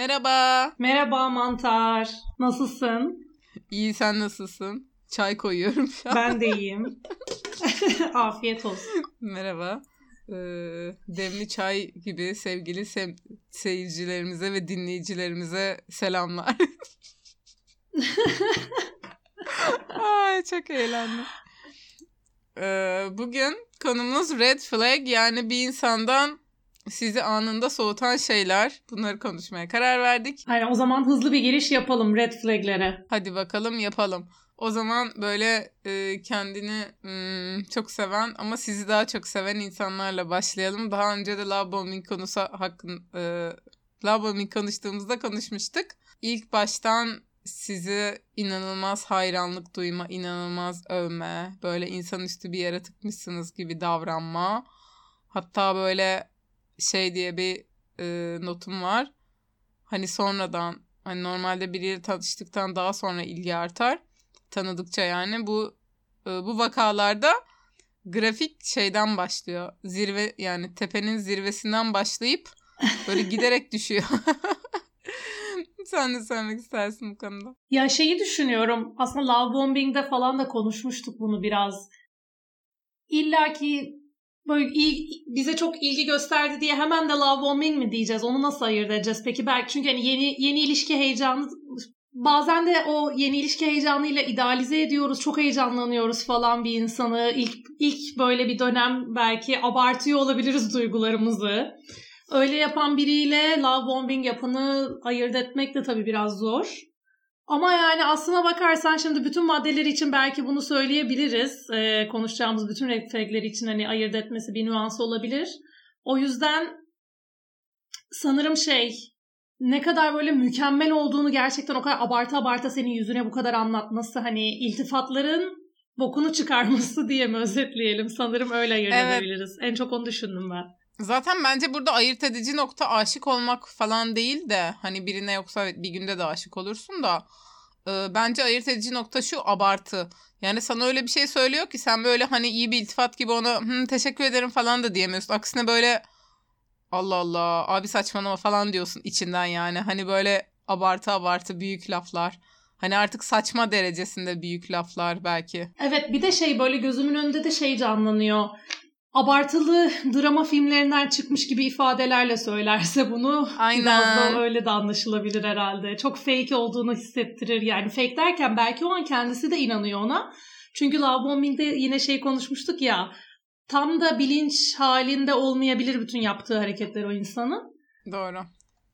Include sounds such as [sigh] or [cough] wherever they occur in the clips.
Merhaba. Merhaba Mantar. Nasılsın? İyi sen nasılsın? Çay koyuyorum şu an. Ben de [laughs] iyiyim. [laughs] Afiyet olsun. Merhaba. Ee, demli çay gibi sevgili se- seyircilerimize ve dinleyicilerimize selamlar. [laughs] Ay çok eğlendim. Ee, bugün konumuz red flag yani bir insandan sizi anında soğutan şeyler. Bunları konuşmaya karar verdik. Aynen o zaman hızlı bir giriş yapalım red flaglere. Hadi bakalım yapalım. O zaman böyle e, kendini hmm, çok seven ama sizi daha çok seven insanlarla başlayalım. Daha önce de love bombing konusu hakkın e, love bombing konuştuğumuzda konuşmuştuk. İlk baştan sizi inanılmaz hayranlık duyma, inanılmaz övme, böyle insanüstü bir yaratıkmışsınız gibi davranma. Hatta böyle şey diye bir e, notum var. Hani sonradan hani normalde biriyle tanıştıktan daha sonra ilgi artar. Tanıdıkça yani bu e, bu vakalarda grafik şeyden başlıyor. Zirve yani tepenin zirvesinden başlayıp böyle [laughs] giderek düşüyor. [laughs] Sen de söylemek istersin bu konuda. Ya şeyi düşünüyorum. Aslında love bombing'de falan da konuşmuştuk bunu biraz. İlla ki böyle iyi, bize çok ilgi gösterdi diye hemen de love bombing mi diyeceğiz? Onu nasıl ayırt edeceğiz? Peki belki çünkü hani yeni yeni ilişki heyecanı bazen de o yeni ilişki heyecanıyla idealize ediyoruz. Çok heyecanlanıyoruz falan bir insanı. İlk ilk böyle bir dönem belki abartıyor olabiliriz duygularımızı. Öyle yapan biriyle love bombing yapanı ayırt etmek de tabii biraz zor. Ama yani aslına bakarsan şimdi bütün maddeler için belki bunu söyleyebiliriz. Ee, konuşacağımız bütün red flagler için hani ayırt etmesi bir nüans olabilir. O yüzden sanırım şey ne kadar böyle mükemmel olduğunu gerçekten o kadar abarta abarta senin yüzüne bu kadar anlatması hani iltifatların bokunu çıkarması [laughs] diye mi özetleyelim? Sanırım öyle ayırt Evet. edebiliriz. En çok onu düşündüm ben. Zaten bence burada ayırt edici nokta aşık olmak falan değil de hani birine yoksa bir günde de aşık olursun da e, bence ayırt edici nokta şu abartı. Yani sana öyle bir şey söylüyor ki sen böyle hani iyi bir iltifat gibi ona Hı, teşekkür ederim falan da diyemiyorsun. Aksine böyle Allah Allah abi saçmalama falan diyorsun içinden yani. Hani böyle abartı abartı büyük laflar. Hani artık saçma derecesinde büyük laflar belki. Evet bir de şey böyle gözümün önünde de şey canlanıyor. Abartılı drama filmlerinden çıkmış gibi ifadelerle söylerse bunu Aynen. biraz da öyle de anlaşılabilir herhalde. Çok fake olduğunu hissettirir. Yani fake derken belki o an kendisi de inanıyor ona. Çünkü Love Bombing'de yine şey konuşmuştuk ya tam da bilinç halinde olmayabilir bütün yaptığı hareketler o insanın. Doğru.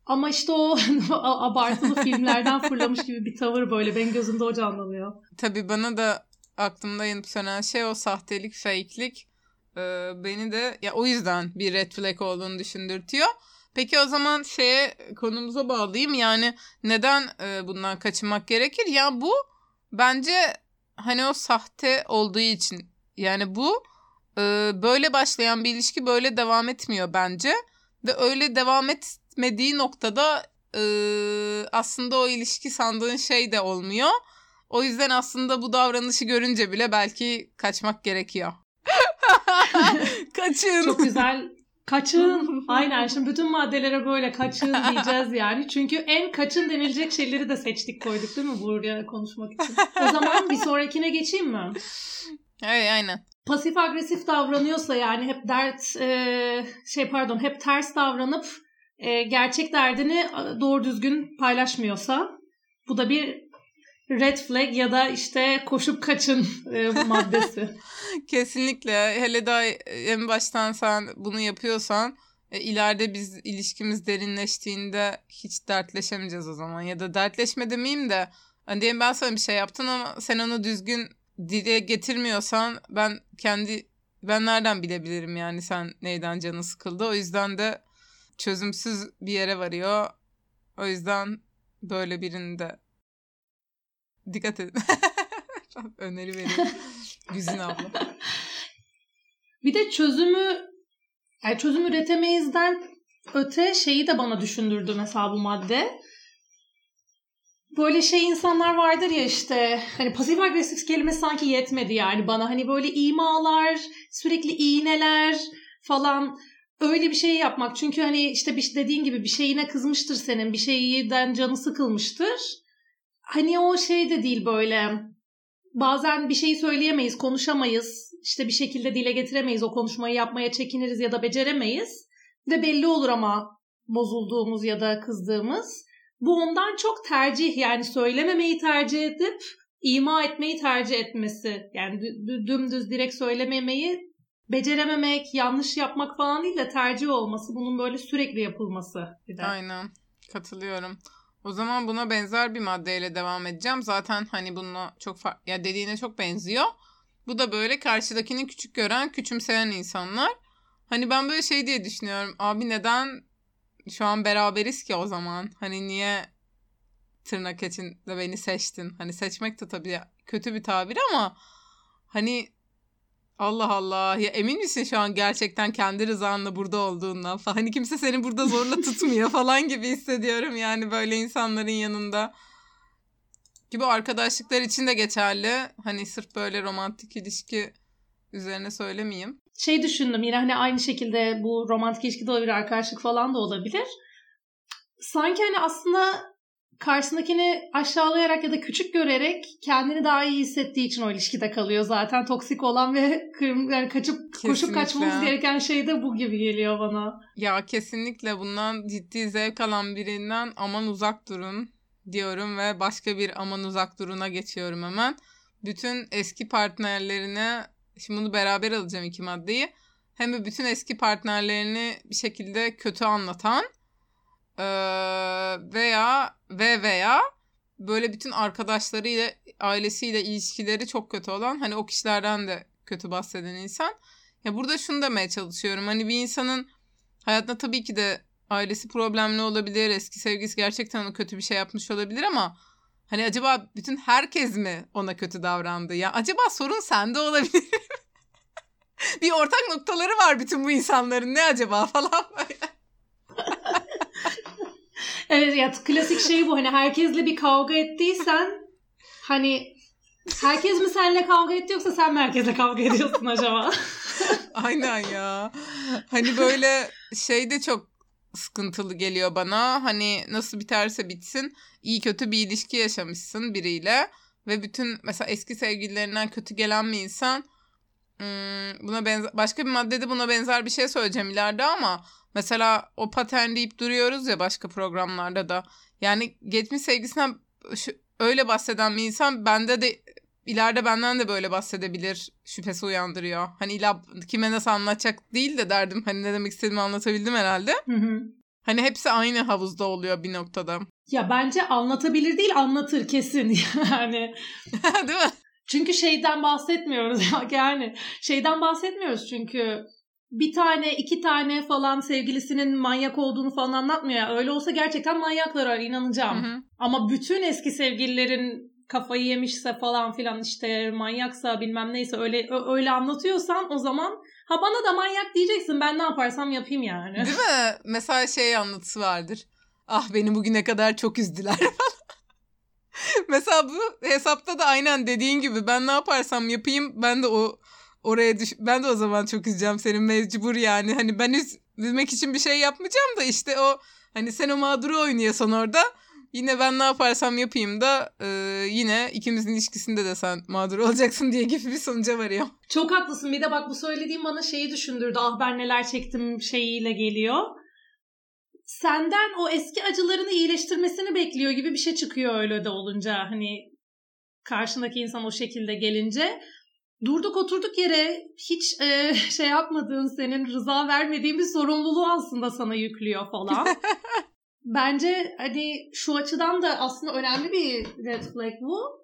Ama işte o [laughs] abartılı filmlerden fırlamış gibi bir tavır böyle benim gözümde o canlanıyor. Tabii bana da aklımda yanıp sönen şey o sahtelik, fake'lik e, beni de ya o yüzden bir red flag olduğunu düşündürtüyor. Peki o zaman şeye konumuza bağlayayım. Yani neden e, bundan kaçınmak gerekir? Ya bu bence hani o sahte olduğu için yani bu e, böyle başlayan bir ilişki böyle devam etmiyor bence. Ve öyle devam etmediği noktada e, aslında o ilişki sandığın şey de olmuyor. O yüzden aslında bu davranışı görünce bile belki kaçmak gerekiyor. [laughs] Kaçın. Çok güzel. Kaçın. [laughs] Aynen şimdi bütün maddelere böyle kaçın diyeceğiz yani. Çünkü en kaçın denilecek şeyleri de seçtik koyduk değil mi buraya konuşmak için. O zaman bir sonrakine geçeyim mi? Evet aynen. Pasif agresif davranıyorsa yani hep dert e, şey pardon hep ters davranıp e, gerçek derdini doğru düzgün paylaşmıyorsa bu da bir red flag ya da işte koşup kaçın e, [laughs] maddesi. Kesinlikle. Hele daha en baştan sen bunu yapıyorsan e, ileride biz ilişkimiz derinleştiğinde hiç dertleşemeyeceğiz o zaman. Ya da dertleşme demeyeyim de hani diyelim ben sana bir şey yaptın ama sen onu düzgün dile getirmiyorsan ben kendi ben nereden bilebilirim yani sen neyden canı sıkıldı. O yüzden de çözümsüz bir yere varıyor. O yüzden böyle birinde dikkat edin. [laughs] Öneri veriyorum. [laughs] Güzin abla. Bir de çözümü yani çözüm üretemeyizden öte şeyi de bana düşündürdü mesela bu madde. Böyle şey insanlar vardır ya işte hani pasif agresif kelimesi sanki yetmedi yani bana hani böyle imalar, sürekli iğneler falan öyle bir şey yapmak. Çünkü hani işte bir, dediğin gibi bir şeyine kızmıştır senin. Bir şeyden canı sıkılmıştır. Hani o şey de değil böyle. Bazen bir şeyi söyleyemeyiz, konuşamayız. İşte bir şekilde dile getiremeyiz. O konuşmayı yapmaya çekiniriz ya da beceremeyiz. Ve belli olur ama bozulduğumuz ya da kızdığımız. Bu ondan çok tercih yani söylememeyi tercih edip ima etmeyi tercih etmesi. Yani dümdüz direkt söylememeyi becerememek, yanlış yapmak falan değil de tercih olması. Bunun böyle sürekli yapılması. Bir de. Aynen. Katılıyorum. O zaman buna benzer bir maddeyle devam edeceğim. Zaten hani bununla çok farklı, ya dediğine çok benziyor. Bu da böyle karşıdakini küçük gören, küçümseyen insanlar. Hani ben böyle şey diye düşünüyorum. Abi neden şu an beraberiz ki o zaman? Hani niye tırnak içinde beni seçtin? Hani seçmek de tabii kötü bir tabir ama hani Allah Allah ya emin misin şu an gerçekten kendi rızanla burada olduğundan falan. Hani kimse seni burada zorla [laughs] tutmuyor falan gibi hissediyorum yani böyle insanların yanında. Gibi arkadaşlıklar için de geçerli. Hani sırf böyle romantik ilişki üzerine söylemeyeyim. Şey düşündüm yine hani aynı şekilde bu romantik ilişki de olabilir, arkadaşlık falan da olabilir. Sanki hani aslında karşısındakini aşağılayarak ya da küçük görerek kendini daha iyi hissettiği için o ilişkide kalıyor zaten. Toksik olan ve kırm yani kaçıp kesinlikle. koşup kaçmamız gereken şey de bu gibi geliyor bana. Ya kesinlikle bundan ciddi zevk alan birinden aman uzak durun diyorum ve başka bir aman uzak duruna geçiyorum hemen. Bütün eski partnerlerine şimdi bunu beraber alacağım iki maddeyi. Hem de bütün eski partnerlerini bir şekilde kötü anlatan veya ve veya böyle bütün arkadaşlarıyla ailesiyle ilişkileri çok kötü olan hani o kişilerden de kötü bahseden insan. Ya burada şunu demeye çalışıyorum. Hani bir insanın hayatında tabii ki de ailesi problemli olabilir. Eski sevgisi gerçekten ona kötü bir şey yapmış olabilir ama hani acaba bütün herkes mi ona kötü davrandı? Ya acaba sorun sende olabilir. [laughs] bir ortak noktaları var bütün bu insanların. Ne acaba falan böyle. [laughs] [laughs] Evet ya klasik şey bu hani herkesle bir kavga ettiysen hani herkes mi seninle kavga etti yoksa sen mi herkesle kavga ediyorsun acaba? [laughs] Aynen ya. Hani [laughs] böyle şey de çok sıkıntılı geliyor bana. Hani nasıl biterse bitsin iyi kötü bir ilişki yaşamışsın biriyle ve bütün mesela eski sevgililerinden kötü gelen bir insan buna benzer başka bir maddede buna benzer bir şey söyleyeceğim ileride ama Mesela o patern deyip duruyoruz ya başka programlarda da. Yani geçmiş sevgisinden şu, öyle bahseden bir insan bende de ileride benden de böyle bahsedebilir şüphesi uyandırıyor. Hani illa kime nasıl anlatacak değil de derdim. Hani ne demek istediğimi anlatabildim herhalde. Hı hı. Hani hepsi aynı havuzda oluyor bir noktada. Ya bence anlatabilir değil anlatır kesin [laughs] yani. [laughs] değil mi? Çünkü şeyden bahsetmiyoruz [laughs] yani şeyden bahsetmiyoruz çünkü bir tane iki tane falan sevgilisinin manyak olduğunu falan anlatmıyor ya. Öyle olsa gerçekten manyaklar var inanacağım. Hı hı. Ama bütün eski sevgililerin kafayı yemişse falan filan işte manyaksa bilmem neyse öyle öyle anlatıyorsan o zaman ha bana da manyak diyeceksin ben ne yaparsam yapayım yani. Değil mi? Mesela şey anlatısı vardır. Ah beni bugüne kadar çok üzdüler [laughs] falan. Mesela bu hesapta da aynen dediğin gibi ben ne yaparsam yapayım ben de o oraya düş ben de o zaman çok üzeceğim senin mecbur yani. Hani ben üz üzmek için bir şey yapmayacağım da işte o hani sen o mağduru oynuyorsan orada yine ben ne yaparsam yapayım da e, yine ikimizin ilişkisinde de sen mağdur olacaksın diye gibi bir sonuca varıyor. Çok haklısın. Bir de bak bu söylediğim bana şeyi düşündürdü. Ah ben neler çektim şeyiyle geliyor. Senden o eski acılarını iyileştirmesini bekliyor gibi bir şey çıkıyor öyle de olunca. Hani karşındaki insan o şekilde gelince durduk oturduk yere hiç e, [laughs] şey yapmadığın senin rıza vermediğin bir sorumluluğu aslında sana yüklüyor falan. [laughs] Bence hani şu açıdan da aslında önemli bir red flag bu.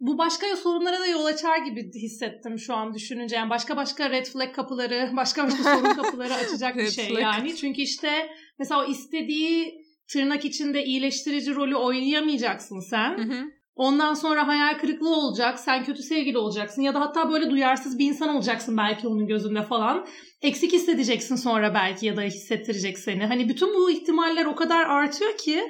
Bu başka sorunlara da yol açar gibi hissettim şu an düşününce. Yani başka başka red flag kapıları, [laughs] başka başka sorun kapıları açacak bir şey flag. yani. Çünkü işte mesela o istediği tırnak içinde iyileştirici rolü oynayamayacaksın sen. Hı hı. Ondan sonra hayal kırıklığı olacak. Sen kötü sevgili olacaksın. Ya da hatta böyle duyarsız bir insan olacaksın belki onun gözünde falan. Eksik hissedeceksin sonra belki ya da hissettirecek seni. Hani bütün bu ihtimaller o kadar artıyor ki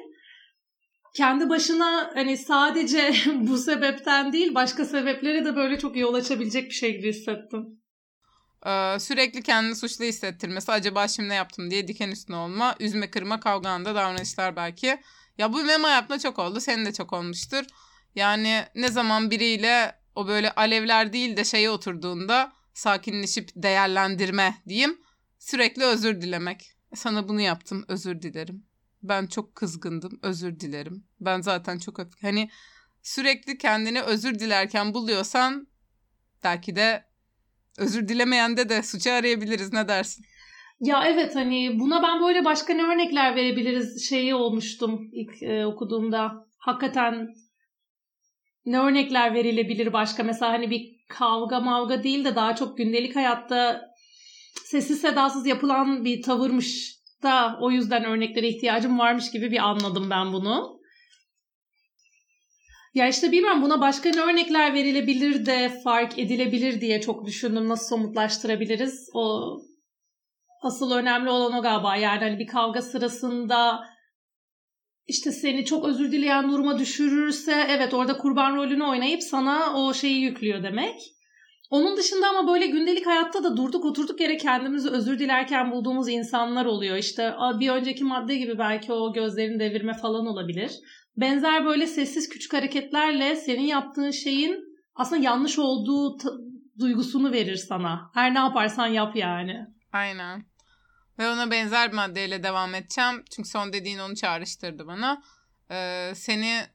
kendi başına hani sadece [laughs] bu sebepten değil başka sebepleri de böyle çok yol açabilecek bir şey gibi hissettim. Ee, sürekli kendini suçlu hissettirmesi, acaba şimdi ne yaptım diye diken üstüne olma, üzme kırma kavganda davranışlar belki. Ya bu benim hayatımda çok oldu, senin de çok olmuştur. Yani ne zaman biriyle o böyle alevler değil de şeye oturduğunda sakinleşip değerlendirme diyeyim. Sürekli özür dilemek. Sana bunu yaptım, özür dilerim. Ben çok kızgındım, özür dilerim. Ben zaten çok öfke. Hani sürekli kendini özür dilerken buluyorsan belki de özür dilemeyende de suçu arayabiliriz. Ne dersin? Ya evet hani buna ben böyle başka ne örnekler verebiliriz şeyi olmuştum ilk e, okuduğumda. Hakikaten ne örnekler verilebilir başka? Mesela hani bir kavga mavga değil de daha çok gündelik hayatta sessiz sedasız yapılan bir tavırmış da o yüzden örneklere ihtiyacım varmış gibi bir anladım ben bunu. Ya işte bilmem buna başka ne örnekler verilebilir de fark edilebilir diye çok düşündüm. Nasıl somutlaştırabiliriz? O asıl önemli olan o galiba. Yani hani bir kavga sırasında işte seni çok özür dileyen duruma düşürürse evet orada kurban rolünü oynayıp sana o şeyi yüklüyor demek. Onun dışında ama böyle gündelik hayatta da durduk oturduk yere kendimizi özür dilerken bulduğumuz insanlar oluyor. İşte bir önceki madde gibi belki o gözlerini devirme falan olabilir. Benzer böyle sessiz küçük hareketlerle senin yaptığın şeyin aslında yanlış olduğu duygusunu verir sana. Her ne yaparsan yap yani. Aynen. Ve ona benzer bir maddeyle devam edeceğim. Çünkü son dediğin onu çağrıştırdı bana. Ee, seni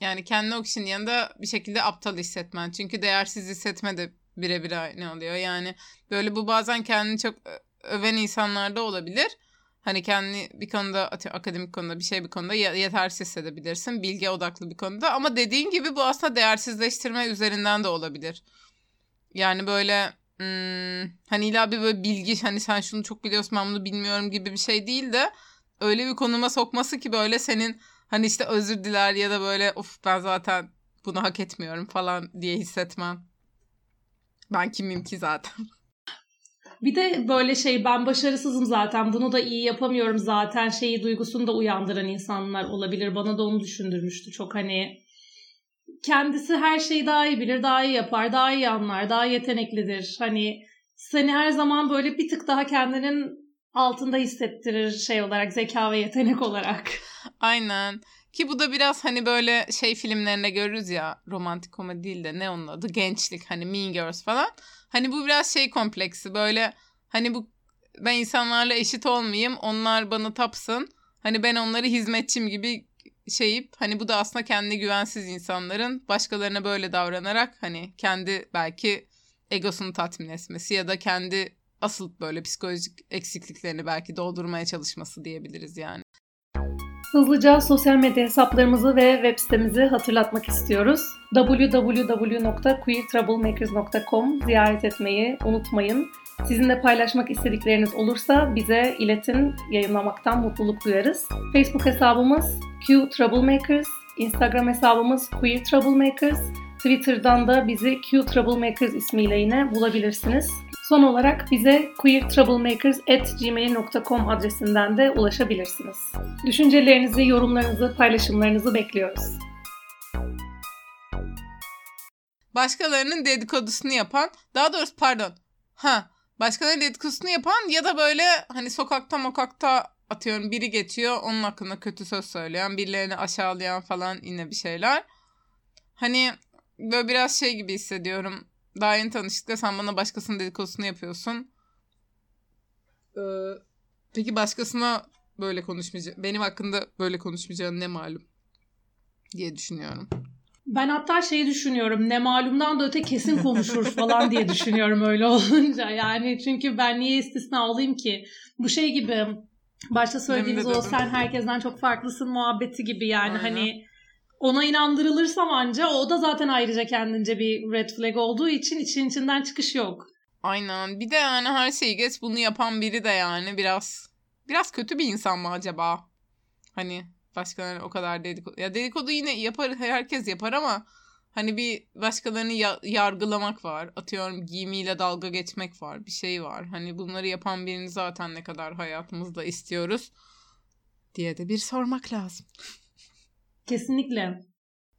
yani kendi o yanında bir şekilde aptal hissetmen. Çünkü değersiz hissetme de birebir aynı oluyor. Yani böyle bu bazen kendini çok öven insanlarda olabilir. Hani kendi bir konuda akademik konuda bir şey bir konuda yetersiz hissedebilirsin. Bilgi odaklı bir konuda. Ama dediğin gibi bu aslında değersizleştirme üzerinden de olabilir. Yani böyle hmm, hani illa bir böyle bilgi hani sen şunu çok biliyorsun ben bunu bilmiyorum gibi bir şey değil de öyle bir konuma sokması ki böyle senin hani işte özür diler ya da böyle of ben zaten bunu hak etmiyorum falan diye hissetmem. Ben kimim ki zaten. [laughs] Bir de böyle şey ben başarısızım zaten bunu da iyi yapamıyorum zaten şeyi duygusunu da uyandıran insanlar olabilir. Bana da onu düşündürmüştü çok hani kendisi her şeyi daha iyi bilir, daha iyi yapar, daha iyi anlar, daha yeteneklidir. Hani seni her zaman böyle bir tık daha kendinin altında hissettirir şey olarak, zeka ve yetenek olarak. Aynen. Ki bu da biraz hani böyle şey filmlerinde görürüz ya romantik komedi değil de ne onun adı gençlik hani Mean Girls falan. Hani bu biraz şey kompleksi böyle hani bu ben insanlarla eşit olmayayım onlar bana tapsın. Hani ben onları hizmetçim gibi şeyip hani bu da aslında kendi güvensiz insanların başkalarına böyle davranarak hani kendi belki egosunu tatmin etmesi ya da kendi asıl böyle psikolojik eksikliklerini belki doldurmaya çalışması diyebiliriz yani. Hızlıca sosyal medya hesaplarımızı ve web sitemizi hatırlatmak istiyoruz. www.queertroublemakers.com ziyaret etmeyi unutmayın. Sizinle paylaşmak istedikleriniz olursa bize iletin, yayınlamaktan mutluluk duyarız. Facebook hesabımız Q Troublemakers, Instagram hesabımız Queer Troublemakers, Twitter'dan da bizi Q Troublemakers ismiyle yine bulabilirsiniz. Son olarak bize queertroublemakers.gmail.com adresinden de ulaşabilirsiniz. Düşüncelerinizi, yorumlarınızı, paylaşımlarınızı bekliyoruz. Başkalarının dedikodusunu yapan, daha doğrusu pardon, ha başkalarının dedikodusunu yapan ya da böyle hani sokakta mokakta atıyorum biri geçiyor onun hakkında kötü söz söyleyen, birilerini aşağılayan falan yine bir şeyler. Hani böyle biraz şey gibi hissediyorum daha yeni tanıştık da sen bana başkasının dedikodusunu yapıyorsun. Ee, peki başkasına böyle konuşmayacak, benim hakkında böyle konuşmayacağın ne malum diye düşünüyorum. Ben hatta şeyi düşünüyorum. Ne malumdan da öte kesin konuşur falan diye düşünüyorum öyle olunca. Yani çünkü ben niye istisna olayım ki? Bu şey gibi başta söylediğimiz o sen herkesten çok farklısın muhabbeti gibi yani Aynen. hani ona inandırılırsam anca o da zaten ayrıca kendince bir red flag olduğu için için içinden çıkış yok. Aynen. Bir de yani her şeyi geç bunu yapan biri de yani biraz biraz kötü bir insan mı acaba? Hani başkalarına o kadar dedikodu. Ya dedikodu yine yapar herkes yapar ama hani bir başkalarını ya- yargılamak var. Atıyorum giyimiyle dalga geçmek var. Bir şey var. Hani bunları yapan birini zaten ne kadar hayatımızda istiyoruz diye de bir sormak lazım. Kesinlikle.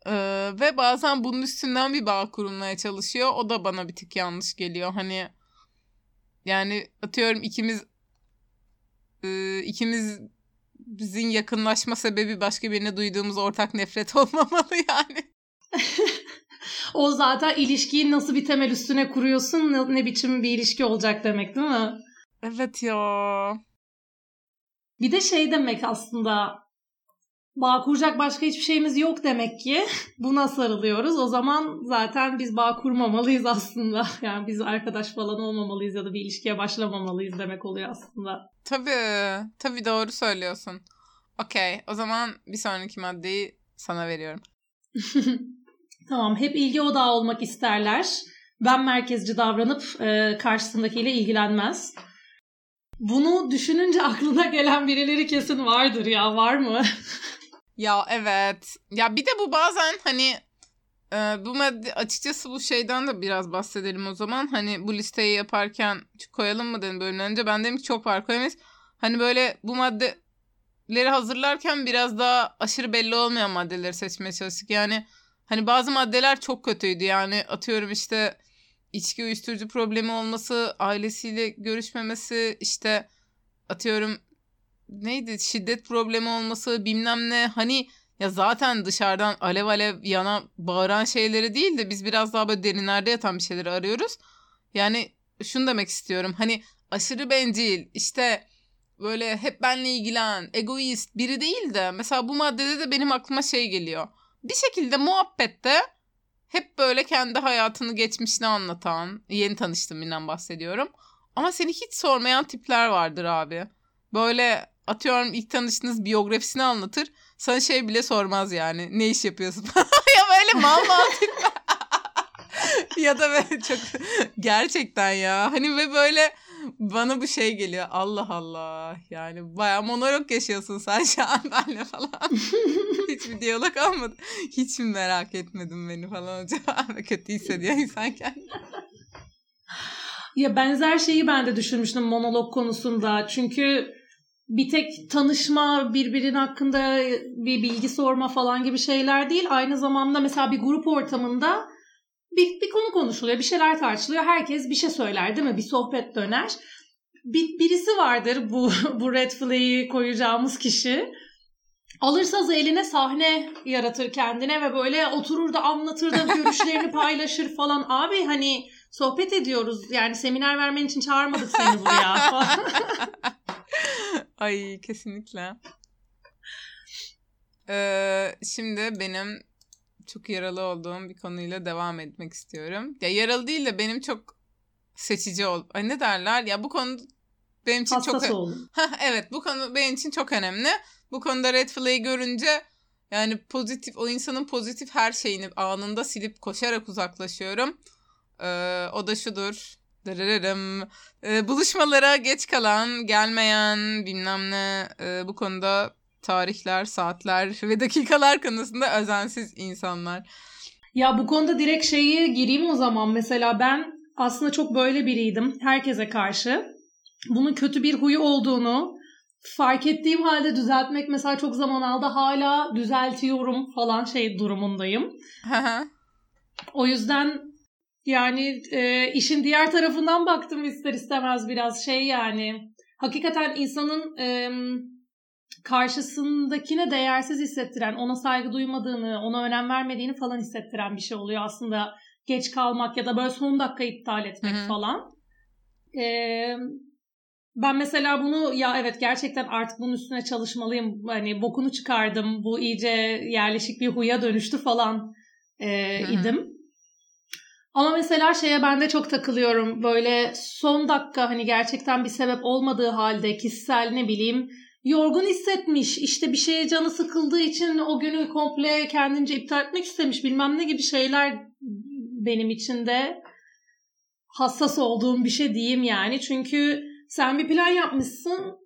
Ee, ve bazen bunun üstünden bir bağ kurulmaya çalışıyor. O da bana bir tık yanlış geliyor. Hani yani atıyorum ikimiz e, ikimiz bizim yakınlaşma sebebi başka birine duyduğumuz ortak nefret [laughs] olmamalı yani. [laughs] o zaten ilişkiyi nasıl bir temel üstüne kuruyorsun ne, ne biçim bir ilişki olacak demek değil mi? Evet ya. Bir de şey demek aslında bağ kuracak başka hiçbir şeyimiz yok demek ki. Buna sarılıyoruz. O zaman zaten biz bağ kurmamalıyız aslında. [laughs] Yani biz arkadaş falan olmamalıyız ya da bir ilişkiye başlamamalıyız demek oluyor aslında. Tabii. Tabii doğru söylüyorsun. Okey. O zaman bir sonraki maddeyi sana veriyorum. [laughs] tamam. Hep ilgi odağı olmak isterler. Ben merkezci davranıp e, karşısındakiyle ilgilenmez. Bunu düşününce [laughs] aklına gelen birileri kesin vardır ya. Var mı? Ya evet. Ya bir de bu bazen hani e, bu madde açıkçası bu şeyden de biraz bahsedelim o zaman. Hani bu listeyi yaparken koyalım mı dedim bölümden önce. Ben dedim ki çok var koyamayız. Hani böyle bu maddeleri hazırlarken biraz daha aşırı belli olmayan maddeleri seçmeye çalıştık. Yani hani bazı maddeler çok kötüydü. Yani atıyorum işte içki uyuşturucu problemi olması, ailesiyle görüşmemesi, işte atıyorum neydi şiddet problemi olması bilmem ne hani ya zaten dışarıdan alev alev yana bağıran şeyleri değil de biz biraz daha böyle derinlerde yatan bir şeyleri arıyoruz. Yani şunu demek istiyorum hani aşırı bencil işte böyle hep benle ilgilen egoist biri değil de mesela bu maddede de benim aklıma şey geliyor. Bir şekilde muhabbette hep böyle kendi hayatını geçmişini anlatan yeni tanıştığım birinden bahsediyorum. Ama seni hiç sormayan tipler vardır abi. Böyle atıyorum ilk tanıştığınız biyografisini anlatır. Sana şey bile sormaz yani. Ne iş yapıyorsun? [laughs] ya böyle mal mal [laughs] ya da böyle çok gerçekten ya. Hani ve böyle bana bu şey geliyor. Allah Allah. Yani baya monolog yaşıyorsun sen şu an benle falan. [laughs] Hiçbir diyalog almadı. Hiç mi merak etmedim beni falan acaba? Kötü hissediyor insan kendini. Ya benzer şeyi ben de düşünmüştüm monolog konusunda. Çünkü bir tek tanışma, birbirinin hakkında bir bilgi sorma falan gibi şeyler değil. Aynı zamanda mesela bir grup ortamında bir, bir konu konuşuluyor, bir şeyler tartışılıyor. Herkes bir şey söyler değil mi? Bir sohbet döner. Bir, birisi vardır bu, [laughs] bu red flag'i koyacağımız kişi. Alırsa eline sahne yaratır kendine ve böyle oturur da anlatır da görüşlerini [laughs] paylaşır falan. Abi hani sohbet ediyoruz. Yani seminer vermen için çağırmadık seni buraya. [laughs] Ay kesinlikle. Ee, şimdi benim çok yaralı olduğum bir konuyla devam etmek istiyorum. Ya yaralı değil de benim çok seçici ol. Ay ne derler? Ya bu konu benim için Hassas çok oldum. [laughs] evet bu konu benim için çok önemli. Bu konuda red flag'i görünce yani pozitif o insanın pozitif her şeyini anında silip koşarak uzaklaşıyorum. Ee, o da şudur. Dırırırım. Ee, buluşmalara geç kalan, gelmeyen bilmem ne e, bu konuda tarihler, saatler ve dakikalar konusunda özensiz insanlar. Ya bu konuda direkt şeyi gireyim o zaman. Mesela ben aslında çok böyle biriydim herkese karşı. Bunun kötü bir huyu olduğunu fark ettiğim halde düzeltmek mesela çok zaman aldı. Hala düzeltiyorum falan şey durumundayım. o yüzden yani e, işin diğer tarafından baktım ister istemez biraz şey yani. Hakikaten insanın e, karşısındakine değersiz hissettiren, ona saygı duymadığını, ona önem vermediğini falan hissettiren bir şey oluyor aslında. Geç kalmak ya da böyle son dakika iptal etmek Hı-hı. falan. Ee, ben mesela bunu ya evet gerçekten artık bunun üstüne çalışmalıyım. Hani bokunu çıkardım. Bu iyice yerleşik bir huya dönüştü falan e, idim. Ama mesela şeye ben de çok takılıyorum. Böyle son dakika hani gerçekten bir sebep olmadığı halde kişisel ne bileyim yorgun hissetmiş. işte bir şeye canı sıkıldığı için o günü komple kendince iptal etmek istemiş. Bilmem ne gibi şeyler benim için de hassas olduğum bir şey diyeyim yani. Çünkü sen bir plan yapmışsın.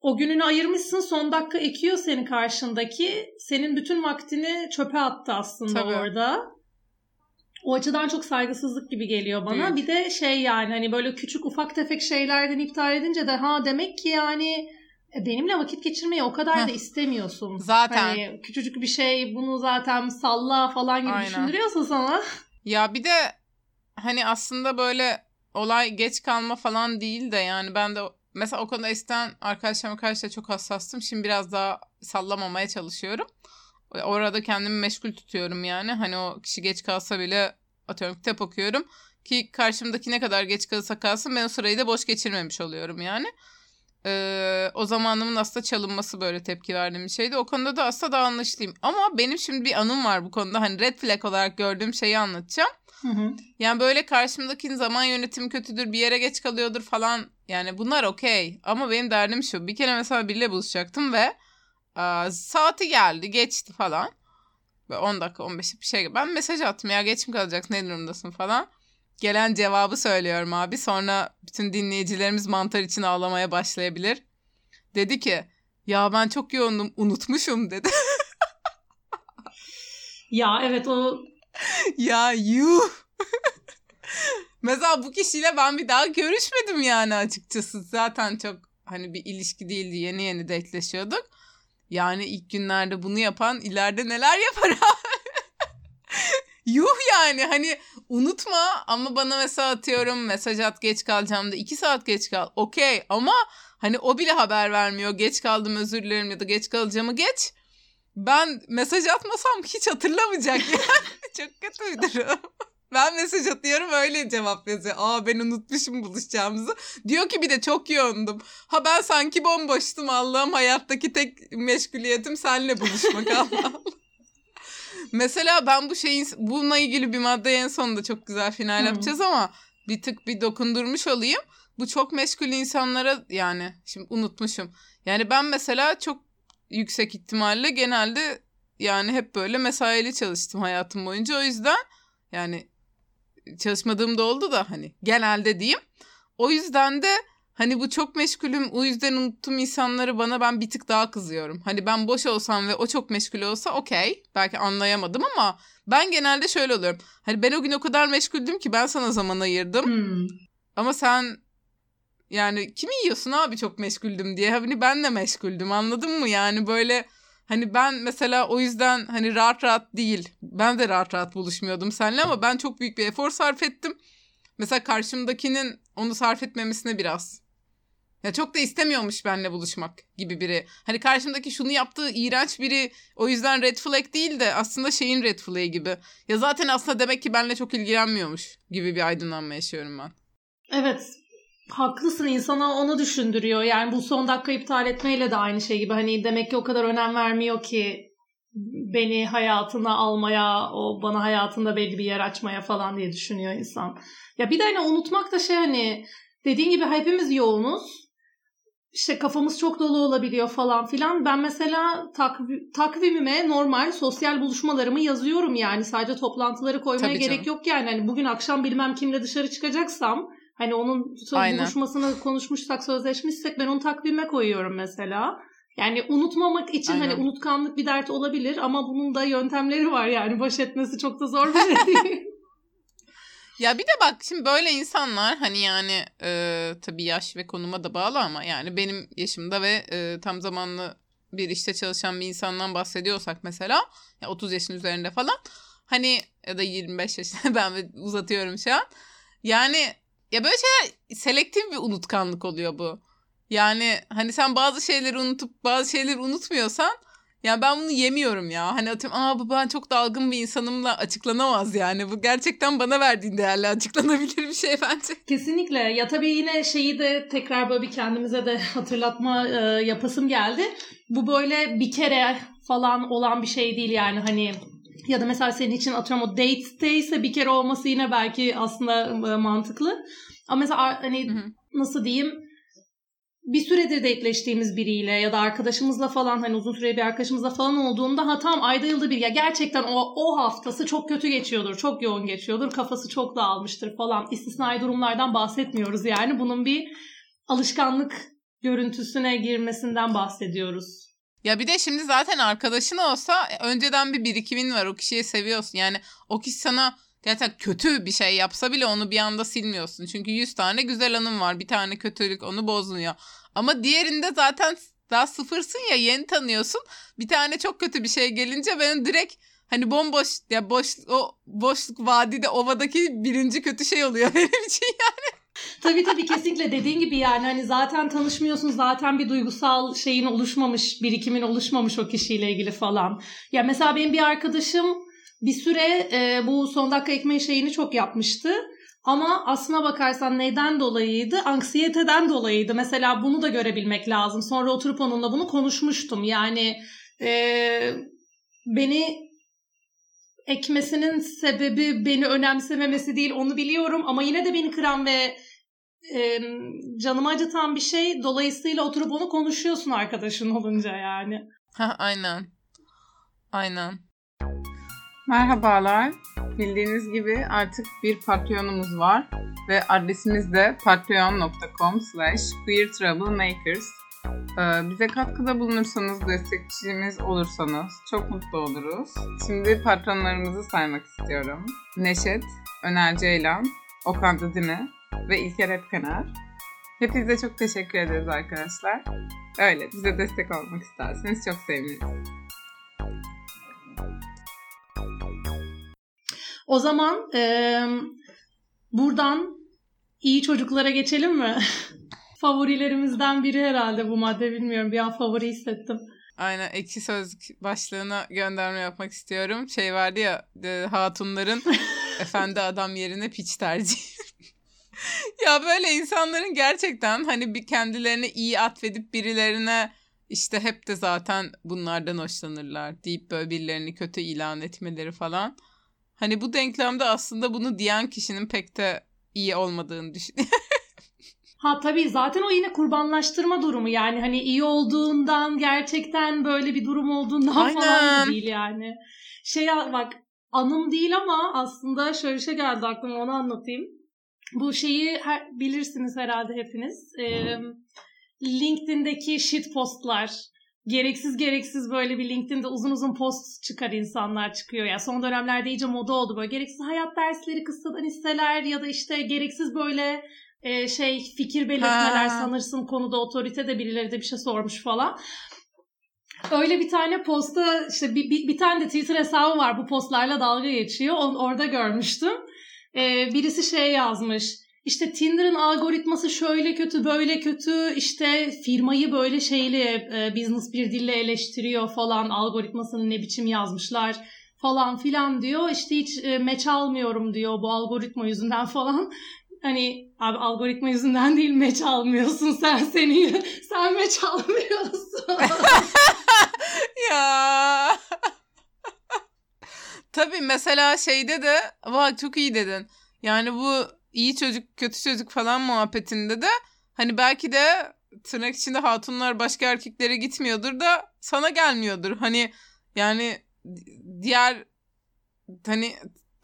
O gününü ayırmışsın son dakika ekiyor seni karşındaki. Senin bütün vaktini çöpe attı aslında Tabii. orada. O açıdan çok saygısızlık gibi geliyor bana. Evet. Bir de şey yani hani böyle küçük ufak tefek şeylerden iptal edince de ha demek ki yani e, benimle vakit geçirmeyi o kadar Heh. da istemiyorsun. Zaten. Hani küçücük bir şey bunu zaten salla falan gibi Aynen. düşündürüyorsa sana. Ya bir de hani aslında böyle olay geç kalma falan değil de yani ben de mesela o konuda eskiden arkadaşlarıma karşı da çok hassastım. Şimdi biraz daha sallamamaya çalışıyorum. Orada kendimi meşgul tutuyorum yani. Hani o kişi geç kalsa bile atıyorum kitap okuyorum. Ki karşımdaki ne kadar geç kalırsa kalsın ben o sırayı da boş geçirmemiş oluyorum yani. Ee, o zamanımın aslında çalınması böyle tepki verdiğim bir şeydi. O konuda da aslında daha anlaşılıyım. Ama benim şimdi bir anım var bu konuda. Hani red flag olarak gördüğüm şeyi anlatacağım. Hı hı. Yani böyle karşımdakinin zaman yönetimi kötüdür, bir yere geç kalıyordur falan. Yani bunlar okey. Ama benim derdim şu. Bir kere mesela biriyle buluşacaktım ve a, saati geldi, geçti falan. Ve 10 dakika, 15 bir şey. Ben mesaj attım ya geç mi kalacaksın, ne durumdasın falan. Gelen cevabı söylüyorum abi. Sonra bütün dinleyicilerimiz mantar için ağlamaya başlayabilir. Dedi ki ya ben çok yoğundum unutmuşum dedi. [laughs] ya evet o ya yuh. [laughs] Mesela bu kişiyle ben bir daha görüşmedim yani açıkçası. Zaten çok hani bir ilişki değildi. Yeni yeni detleşiyorduk. Yani ilk günlerde bunu yapan ileride neler yapar [laughs] Yuh yani hani unutma ama bana mesela atıyorum mesaj at geç kalacağım da iki saat geç kal. Okey ama hani o bile haber vermiyor. Geç kaldım özür dilerim ya da geç kalacağımı geç. Ben mesaj atmasam hiç hatırlamayacak [laughs] yani. Çok kötü bir durum. Ben mesaj atıyorum öyle cevap yazıyor. Aa ben unutmuşum buluşacağımızı. Diyor ki bir de çok yoğundum. Ha ben sanki bomboştum Allah'ım hayattaki tek meşguliyetim seninle buluşmak [laughs] Allah Mesela ben bu şeyin bununla ilgili bir madde en sonunda çok güzel final hmm. yapacağız ama bir tık bir dokundurmuş olayım. Bu çok meşgul insanlara yani şimdi unutmuşum. Yani ben mesela çok yüksek ihtimalle genelde yani hep böyle mesaili çalıştım hayatım boyunca. O yüzden yani çalışmadığım da oldu da hani genelde diyeyim. O yüzden de hani bu çok meşgulüm o yüzden unuttum insanları bana ben bir tık daha kızıyorum. Hani ben boş olsam ve o çok meşgul olsa okey belki anlayamadım ama ben genelde şöyle oluyorum. Hani ben o gün o kadar meşguldüm ki ben sana zaman ayırdım. Hmm. Ama sen yani kimi yiyorsun abi çok meşguldüm diye. Hani ben de meşguldüm anladın mı? Yani böyle hani ben mesela o yüzden hani rahat rahat değil. Ben de rahat rahat buluşmuyordum seninle ama ben çok büyük bir efor sarf ettim. Mesela karşımdakinin onu sarf etmemesine biraz. Ya çok da istemiyormuş benimle buluşmak gibi biri. Hani karşımdaki şunu yaptığı iğrenç biri o yüzden red flag değil de aslında şeyin red flag'i gibi. Ya zaten aslında demek ki benimle çok ilgilenmiyormuş gibi bir aydınlanma yaşıyorum ben. Evet haklısın insana onu düşündürüyor. Yani bu son dakika iptal etmeyle de aynı şey gibi. Hani demek ki o kadar önem vermiyor ki beni hayatına almaya, o bana hayatında belli bir yer açmaya falan diye düşünüyor insan. Ya bir de hani unutmak da şey hani dediğin gibi hepimiz yoğunuz. İşte kafamız çok dolu olabiliyor falan filan. Ben mesela takv- takvimime normal sosyal buluşmalarımı yazıyorum yani. Sadece toplantıları koymaya Tabii gerek canım. yok yani. Hani bugün akşam bilmem kimle dışarı çıkacaksam Hani onun Aynen. buluşmasını konuşmuşsak, sözleşmişsek ben onu takvime koyuyorum mesela. Yani unutmamak için hani Aynen. hani unutkanlık bir dert olabilir ama bunun da yöntemleri var yani baş etmesi çok da zor bir şey değil. [laughs] [laughs] ya bir de bak şimdi böyle insanlar hani yani e, tabii yaş ve konuma da bağlı ama yani benim yaşımda ve e, tam zamanlı bir işte çalışan bir insandan bahsediyorsak mesela ya 30 yaşın üzerinde falan hani ya da 25 yaşında [laughs] ben uzatıyorum şu an. Yani ya böyle şeyler selektif bir unutkanlık oluyor bu. Yani hani sen bazı şeyleri unutup bazı şeyleri unutmuyorsan ya ben bunu yemiyorum ya. Hani atıyorum aa bu ben çok dalgın bir insanımla açıklanamaz yani. Bu gerçekten bana verdiğin değerli açıklanabilir bir şey bence. Kesinlikle. Ya tabii yine şeyi de tekrar böyle bir kendimize de [laughs] hatırlatma e, yapasım geldi. Bu böyle bir kere falan olan bir şey değil yani hani ya da mesela senin için atıyorum o date'teyse bir kere olması yine belki aslında e, mantıklı. Ama mesela hani nasıl diyeyim bir süredir dateleştiğimiz biriyle ya da arkadaşımızla falan hani uzun süreli bir arkadaşımızla falan olduğunda ha tam ayda yılda bir ya gerçekten o, o haftası çok kötü geçiyordur, çok yoğun geçiyordur, kafası çok dağılmıştır falan. İstisnai durumlardan bahsetmiyoruz yani. Bunun bir alışkanlık görüntüsüne girmesinden bahsediyoruz. Ya bir de şimdi zaten arkadaşın olsa önceden bir birikimin var. O kişiyi seviyorsun. Yani o kişi sana gerçekten kötü bir şey yapsa bile onu bir anda silmiyorsun. Çünkü 100 tane güzel anım var. Bir tane kötülük onu bozmuyor. Ama diğerinde zaten daha sıfırsın ya yeni tanıyorsun. Bir tane çok kötü bir şey gelince ben direkt hani bomboş ya boş o boşluk vadide ovadaki birinci kötü şey oluyor [laughs] benim için yani. Tabii tabii kesinlikle dediğin gibi yani hani zaten tanışmıyorsun zaten bir duygusal şeyin oluşmamış birikimin oluşmamış o kişiyle ilgili falan. Ya mesela benim bir arkadaşım bir süre e, bu son dakika ekmeği şeyini çok yapmıştı. Ama aslına bakarsan neden dolayıydı? Anksiyeteden dolayıydı. Mesela bunu da görebilmek lazım. Sonra oturup onunla bunu konuşmuştum. Yani e, beni ekmesinin sebebi beni önemsememesi değil onu biliyorum. Ama yine de beni kıran ve e, canımı acıtan bir şey. Dolayısıyla oturup onu konuşuyorsun arkadaşın olunca yani. Ha, aynen. Aynen. Merhabalar. Bildiğiniz gibi artık bir Patreon'umuz var ve adresimiz de patreon.com slash queertroublemakers. Ee, bize katkıda bulunursanız, destekçimiz olursanız çok mutlu oluruz. Şimdi patronlarımızı saymak istiyorum. Neşet, Öner Ceylan, Okan Didimi ve İlker Epkener. Hepinize çok teşekkür ederiz arkadaşlar. Öyle bize destek olmak isterseniz çok seviniriz. O zaman e, buradan iyi çocuklara geçelim mi? [laughs] Favorilerimizden biri herhalde bu madde bilmiyorum. Bir an favori hissettim. Aynen ekşi sözlük başlığına gönderme yapmak istiyorum. Şey vardı ya e, hatunların [laughs] efendi adam yerine piç tercih. [laughs] ya böyle insanların gerçekten hani bir kendilerini iyi atfedip birilerine işte hep de zaten bunlardan hoşlanırlar deyip böyle birilerini kötü ilan etmeleri falan. Hani bu denklemde aslında bunu diyen kişinin pek de iyi olmadığını düşünüyorum. [laughs] Ha tabii zaten o yine kurbanlaştırma durumu yani hani iyi olduğundan gerçekten böyle bir durum olduğundan Aynen. falan değil yani. Şey bak anım değil ama aslında şöyle şey geldi aklıma onu anlatayım. Bu şeyi her, bilirsiniz herhalde hepiniz. Ee, LinkedIn'deki shit postlar gereksiz gereksiz böyle bir LinkedIn'de uzun uzun post çıkar insanlar çıkıyor. Ya yani son dönemlerde iyice moda oldu böyle gereksiz hayat dersleri kısadan hisseler ya da işte gereksiz böyle e, şey fikir belirtmeler ha. sanırsın konuda otorite de birileri de bir şey sormuş falan. Öyle bir tane posta işte bir, bir, bir tane de Twitter hesabı var bu postlarla dalga geçiyor. Onu orada görmüştüm. Ee, birisi şey yazmış işte Tinder'ın algoritması şöyle kötü böyle kötü işte firmayı böyle şeyle e, business bir dille eleştiriyor falan algoritmasını ne biçim yazmışlar falan filan diyor işte hiç e, meç almıyorum diyor bu algoritma yüzünden [laughs] falan hani abi algoritma yüzünden değil meç almıyorsun. [laughs] Sen seni sen meç almıyorsun. [laughs] Ya. [laughs] Tabii mesela şeyde de vay çok iyi dedin. Yani bu iyi çocuk kötü çocuk falan muhabbetinde de hani belki de tırnak içinde hatunlar başka erkeklere gitmiyordur da sana gelmiyordur. Hani yani diğer hani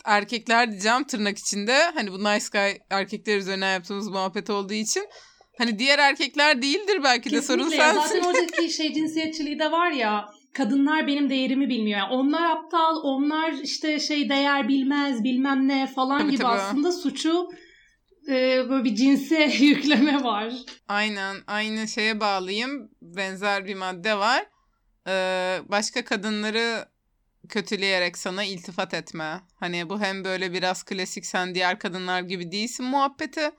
erkekler diyeceğim tırnak içinde hani bu nice guy erkekler üzerine yaptığımız muhabbet olduğu için hani diğer erkekler değildir belki de Kesinlikle. sorun sensin. Zaten oradaki şey cinsiyetçiliği de var ya kadınlar benim değerimi bilmiyor. Yani onlar aptal, onlar işte şey değer bilmez, bilmem ne falan tabii, gibi tabii. aslında suçu e, böyle bir cinse [laughs] yükleme var. Aynen, aynı şeye bağlayayım. Benzer bir madde var. Ee, başka kadınları kötüleyerek sana iltifat etme. Hani bu hem böyle biraz klasik sen diğer kadınlar gibi değilsin muhabbeti.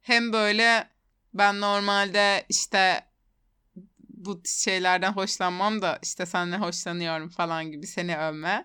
Hem böyle ben normalde işte bu şeylerden hoşlanmam da işte senle hoşlanıyorum falan gibi seni övme.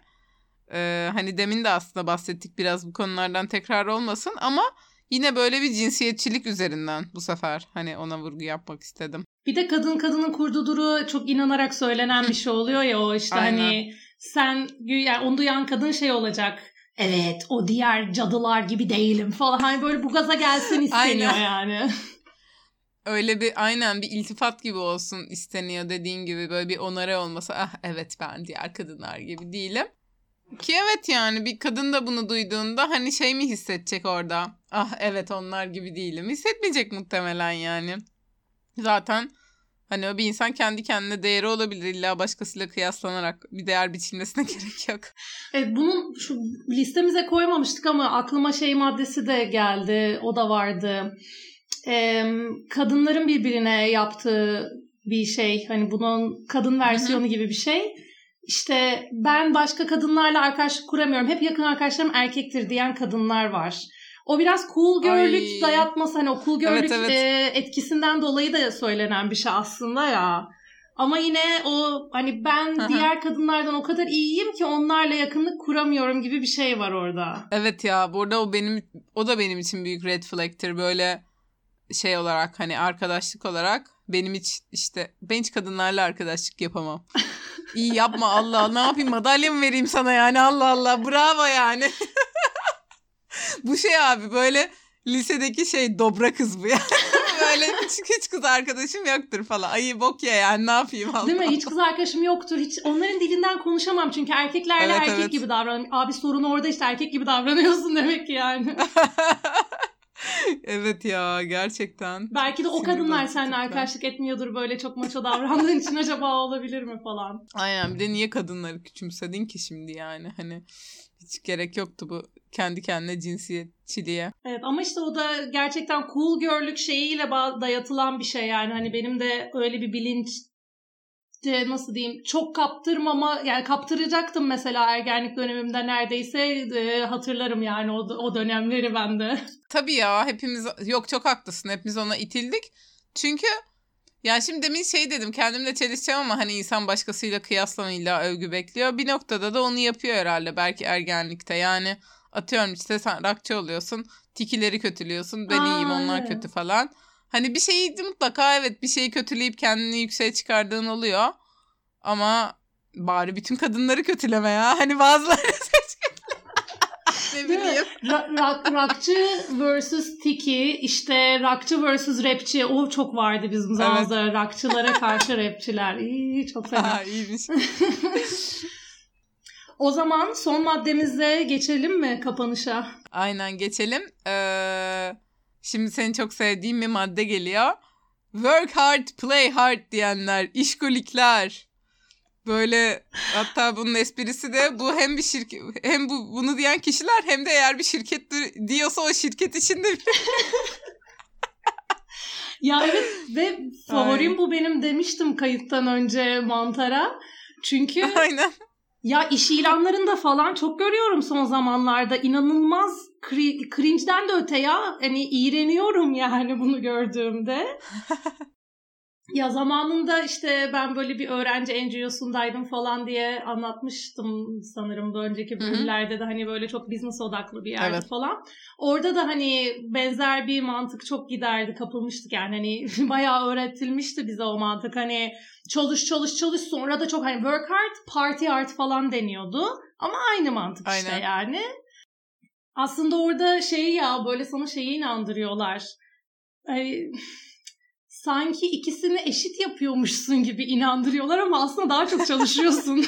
Ee, hani demin de aslında bahsettik biraz bu konulardan tekrar olmasın ama yine böyle bir cinsiyetçilik üzerinden bu sefer hani ona vurgu yapmak istedim. Bir de kadın kadının kurduğu duru çok inanarak söylenen bir şey oluyor ya o işte hani Aynen. hani sen yani onu duyan kadın şey olacak. Evet o diğer cadılar gibi değilim falan. Hani böyle bu gaza gelsin [laughs] isteniyor Aynen. yani. [laughs] Öyle bir aynen bir iltifat gibi olsun isteniyor dediğin gibi böyle bir onarı olması ah evet ben diğer kadınlar gibi değilim. Ki evet yani bir kadın da bunu duyduğunda hani şey mi hissedecek orada? Ah evet onlar gibi değilim. Hissetmeyecek muhtemelen yani. Zaten hani bir insan kendi kendine değeri olabilir. illa başkasıyla kıyaslanarak bir değer biçilmesine [laughs] gerek yok. Evet bunun şu listemize koymamıştık ama aklıma şey maddesi de geldi. O da vardı e, kadınların birbirine yaptığı bir şey. Hani bunun kadın versiyonu Hı-hı. gibi bir şey. İşte ben başka kadınlarla arkadaşlık kuramıyorum. Hep yakın arkadaşlarım erkektir diyen kadınlar var. O biraz cool girl'lük Ay. dayatması hani o cool girl'lük evet, evet. E, etkisinden dolayı da söylenen bir şey aslında ya. Ama yine o hani ben diğer kadınlardan o kadar iyiyim ki onlarla yakınlık kuramıyorum gibi bir şey var orada. Evet ya burada o benim o da benim için büyük red flag'tir böyle şey olarak hani arkadaşlık olarak benim hiç işte ben hiç kadınlarla arkadaşlık yapamam. İyi yapma Allah ne yapayım madalya mı vereyim sana yani Allah Allah bravo yani. [laughs] bu şey abi böyle lisedeki şey dobra kız bu yani. [laughs] böyle hiç, hiç kız arkadaşım yoktur falan. Ay bok ya yani ne yapayım Allah. Değil mi? Hiç kız arkadaşım yoktur. Hiç onların dilinden konuşamam çünkü erkeklerle evet, erkek evet. gibi davranıyorum. Abi sorun orada işte erkek gibi davranıyorsun [laughs] demek ki yani. [laughs] evet ya gerçekten. Belki de o kadınlar seninle arkadaşlık etmiyordur böyle çok maço davrandığın için acaba olabilir mi falan. Aynen bir de niye kadınları küçümsedin ki şimdi yani hani hiç gerek yoktu bu kendi kendine cinsiyetçiliğe. Evet ama işte o da gerçekten cool girl'lük şeyiyle dayatılan bir şey yani hani benim de öyle bir bilinç de nasıl diyeyim çok kaptırmama yani kaptıracaktım mesela ergenlik dönemimde neredeyse e, hatırlarım yani o, o dönemleri bende. [laughs] Tabii ya hepimiz yok çok haklısın hepimiz ona itildik. Çünkü yani şimdi demin şey dedim kendimle çelişeceğim ama hani insan başkasıyla kıyaslamayla övgü bekliyor. Bir noktada da onu yapıyor herhalde belki ergenlikte. Yani atıyorum işte sen rakçı oluyorsun. Tikileri kötülüyorsun. Ben Aa, iyiyim onlar evet. kötü falan. Hani bir şeyi mutlaka evet bir şeyi kötüleyip kendini yükseğe çıkardığın oluyor. Ama bari bütün kadınları kötüleme ya. [laughs] Hani bazıları [laughs] ne bileyim. Rock, rockçı versus tiki işte rockçı versus rapçi o çok vardı bizim zamanımızda. Evet. Rockçılara karşı rapçiler. İyi çok fena. [laughs] Ha, iyiymiş. O zaman son maddemize geçelim mi kapanışa? Aynen geçelim. Ee, şimdi senin çok sevdiğin bir madde geliyor. Work hard, play hard diyenler, işkolikler. Böyle hatta bunun esprisi de bu hem bir şirket hem bu bunu diyen kişiler hem de eğer bir şirket diyorsa o şirket içinde bir [laughs] Ya evet ve favorim Aynen. bu benim demiştim kayıttan önce Mantara. Çünkü Aynen. Ya iş ilanlarında falan çok görüyorum son zamanlarda. inanılmaz cringe'den de öte ya. Hani iğreniyorum yani bunu gördüğümde. [laughs] Ya zamanında işte ben böyle bir öğrenci NGO'sundaydım falan diye anlatmıştım sanırım bu önceki bölümlerde de hani böyle çok business odaklı bir yerde evet. falan. Orada da hani benzer bir mantık çok giderdi kapılmıştık yani hani [laughs] bayağı öğretilmişti bize o mantık hani çalış çalış çalış sonra da çok hani work hard party hard falan deniyordu ama aynı mantık Aynen. işte yani. Aslında orada şey ya böyle sana şeyi inandırıyorlar. Ay, sanki ikisini eşit yapıyormuşsun gibi inandırıyorlar ama aslında daha çok çalışıyorsun.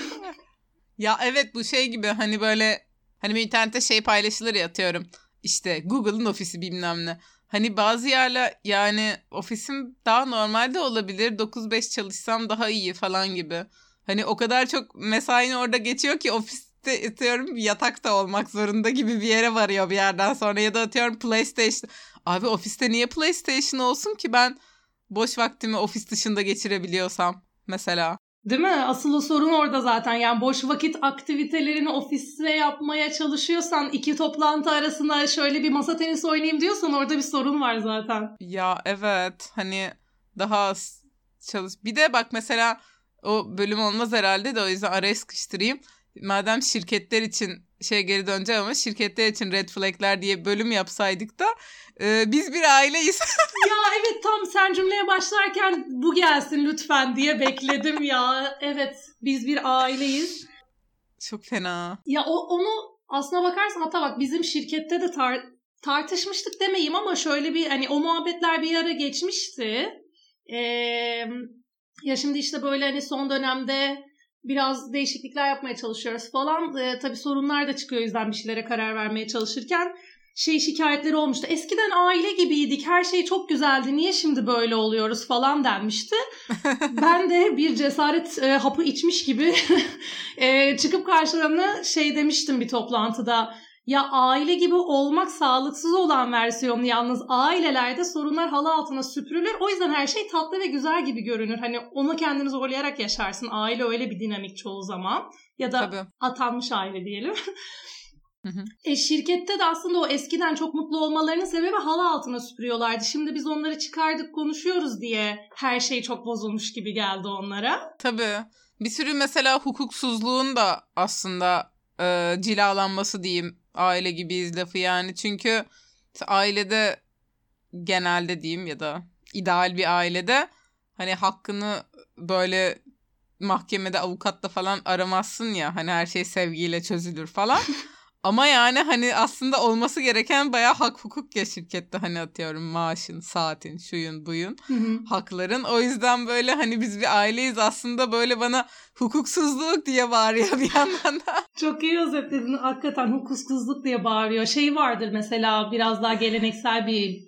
[laughs] ya evet bu şey gibi hani böyle hani bir internette şey paylaşılır ya atıyorum. İşte Google'ın ofisi bilmem ne. Hani bazı yerler yani ofisim daha normalde olabilir. 9-5 çalışsam daha iyi falan gibi. Hani o kadar çok mesain orada geçiyor ki ofiste atıyorum yatakta olmak zorunda gibi bir yere varıyor bir yerden sonra. Ya da atıyorum PlayStation. Abi ofiste niye PlayStation olsun ki ben boş vaktimi ofis dışında geçirebiliyorsam mesela. Değil mi? Asıl o sorun orada zaten. Yani boş vakit aktivitelerini ofiste yapmaya çalışıyorsan iki toplantı arasında şöyle bir masa tenisi oynayayım diyorsan orada bir sorun var zaten. Ya evet. Hani daha az çalış. Bir de bak mesela o bölüm olmaz herhalde de o yüzden araya sıkıştırayım. Madem şirketler için şey geri döneceğim ama şirketler için red flagler diye bölüm yapsaydık da e, biz bir aileyiz. [laughs] ya evet tam sen cümleye başlarken bu gelsin lütfen diye bekledim ya. Evet biz bir aileyiz. Çok fena. Ya o, onu aslına bakarsan hatta bak bizim şirkette de tar tartışmıştık demeyeyim ama şöyle bir hani o muhabbetler bir ara geçmişti. Ee, ya şimdi işte böyle hani son dönemde biraz değişiklikler yapmaya çalışıyoruz falan. Ee, tabii sorunlar da çıkıyor yüzden bir şeylere karar vermeye çalışırken şey şikayetleri olmuştu. Eskiden aile gibiydik, her şey çok güzeldi, niye şimdi böyle oluyoruz falan denmişti. [laughs] ben de bir cesaret e, hapı içmiş gibi [laughs] e, çıkıp karşılarına şey demiştim bir toplantıda. Ya aile gibi olmak sağlıksız olan versiyonu yalnız ailelerde sorunlar halı altına süpürülür. O yüzden her şey tatlı ve güzel gibi görünür. Hani onu kendini zorlayarak yaşarsın. Aile öyle bir dinamik çoğu zaman. Ya da Tabii. atanmış aile diyelim. Hı hı. E, şirkette de aslında o eskiden çok mutlu olmalarının sebebi halı altına süpürüyorlardı. Şimdi biz onları çıkardık konuşuyoruz diye her şey çok bozulmuş gibi geldi onlara. Tabii. Bir sürü mesela hukuksuzluğun da aslında e, cilalanması diyeyim aile gibiyiz lafı yani. Çünkü ailede genelde diyeyim ya da ideal bir ailede hani hakkını böyle mahkemede avukatla falan aramazsın ya hani her şey sevgiyle çözülür falan. [laughs] Ama yani hani aslında olması gereken bayağı hak hukuk ya şirkette hani atıyorum maaşın, saatin, şuyun, buyun, Hı hı. hakların. O yüzden böyle hani biz bir aileyiz aslında böyle bana hukuksuzluk diye bağırıyor bir yandan da. [laughs] Çok iyi özetledin. Hakikaten hukuksuzluk diye bağırıyor. Şey vardır mesela biraz daha geleneksel bir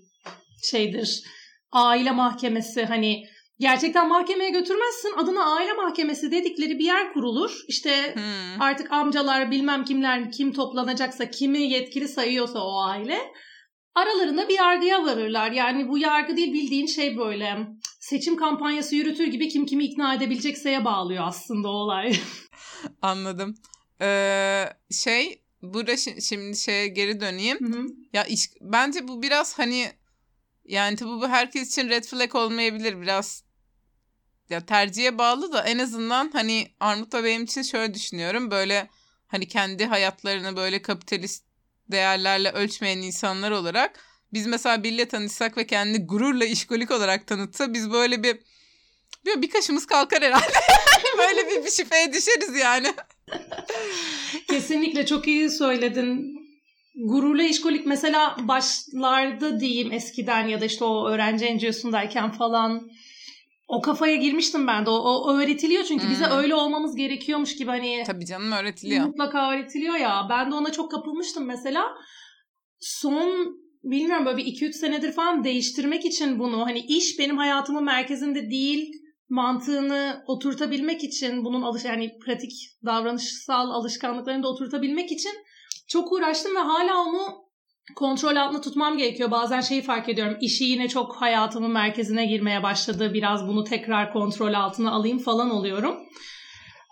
şeydir. Aile mahkemesi hani gerçekten mahkemeye götürmezsin. Adına aile mahkemesi dedikleri bir yer kurulur. İşte Hmm. artık amcalar bilmem kimler kim toplanacaksa kimi yetkili sayıyorsa o aile aralarında bir yargıya varırlar. Yani bu yargı değil bildiğin şey böyle seçim kampanyası yürütür gibi kim kimi ikna edebilecekseye bağlıyor aslında o olay. [laughs] Anladım. Ee, şey burada şi- şimdi şeye geri döneyim. Hı hı. Ya iş, bence bu biraz hani yani tabii bu herkes için red flag olmayabilir biraz ya tercihe bağlı da en azından hani Armut'la benim için şöyle düşünüyorum böyle hani kendi hayatlarını böyle kapitalist değerlerle ölçmeyen insanlar olarak biz mesela biriyle tanışsak ve kendi gururla işkolik olarak tanıtsa biz böyle bir bir, bir kaşımız kalkar herhalde. [laughs] böyle bir, bir şüpheye düşeriz yani. [laughs] Kesinlikle çok iyi söyledin. Gururla işkolik mesela başlarda diyeyim eskiden ya da işte o öğrenci enciyosundayken falan o kafaya girmiştim ben de. O, o öğretiliyor çünkü bize Hmm. öyle olmamız gerekiyormuş gibi hani Tabii canım öğretiliyor. mutlaka öğretiliyor ya. Ben de ona çok kapılmıştım mesela. Son bilmiyorum böyle bir 2-3 senedir falan değiştirmek için bunu hani iş benim hayatımın merkezinde değil mantığını oturtabilmek için bunun alış yani pratik davranışsal alışkanlıklarını da oturtabilmek için çok uğraştım ve hala onu kontrol altında tutmam gerekiyor. Bazen şeyi fark ediyorum. İşi yine çok hayatımın merkezine girmeye başladı. Biraz bunu tekrar kontrol altına alayım falan oluyorum.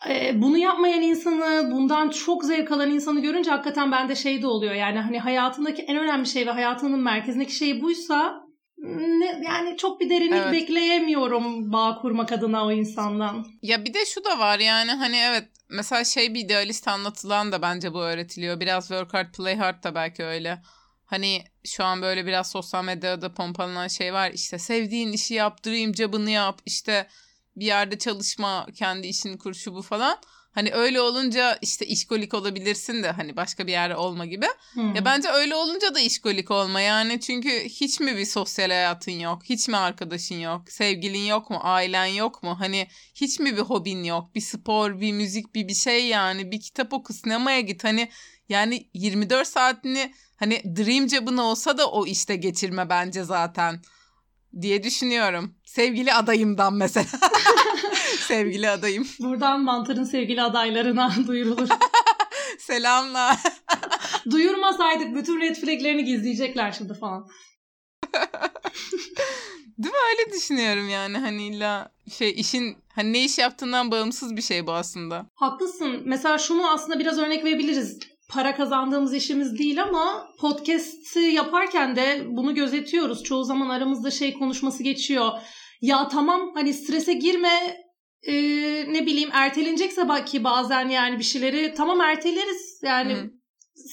Ee, bunu yapmayan insanı, bundan çok zevk alan insanı görünce hakikaten bende şey de oluyor. Yani hani hayatındaki en önemli şey ve hayatının merkezindeki şey buysa ne, yani çok bir derinlik Evet. bekleyemiyorum bağ kurmak adına o insandan. Ya bir de şu da var yani hani evet mesela şey bir idealist anlatılan da bence bu öğretiliyor. Biraz work hard play hard da belki öyle. Hani şu an böyle biraz sosyal medyada pompalanan şey var işte sevdiğin işi yap, dream job'ını yap, işte bir yerde çalışma, kendi işini kur şu bu falan. Hani öyle olunca işte işkolik olabilirsin de hani başka bir yerde olma gibi. Hmm. Ya bence öyle olunca da işkolik olma yani çünkü hiç mi bir sosyal hayatın yok? Hiç mi arkadaşın yok? Sevgilin yok mu? Ailen yok mu? Hani hiç mi bir hobin yok? Bir spor, bir müzik, bir bir şey yani. Bir kitap oku, sinemaya git. Hani yani 24 saatini hani dream job'ın olsa da o işte geçirme bence zaten diye düşünüyorum. Sevgili adayımdan mesela. [laughs] Sevgili adayım. Buradan Mantar'ın sevgili adaylarına [laughs] duyurulur. [laughs] Selamlar. Duyurmasaydık bütün red flaglerini gizleyecekler şimdi falan. Değil mi? Öyle düşünüyorum yani hani illa şey işin hani ne iş yaptığından bağımsız bir şey bu aslında. Haklısın. Mesela şunu aslında biraz örnek verebiliriz. Para kazandığımız işimiz değil ama podcast'i yaparken de bunu gözetiyoruz. Çoğu zaman aramızda şey konuşması geçiyor. Ya tamam hani strese girme e, ne bileyim ertelenecekse belki bazen yani bir şeyleri tamam erteleriz. Yani Hı.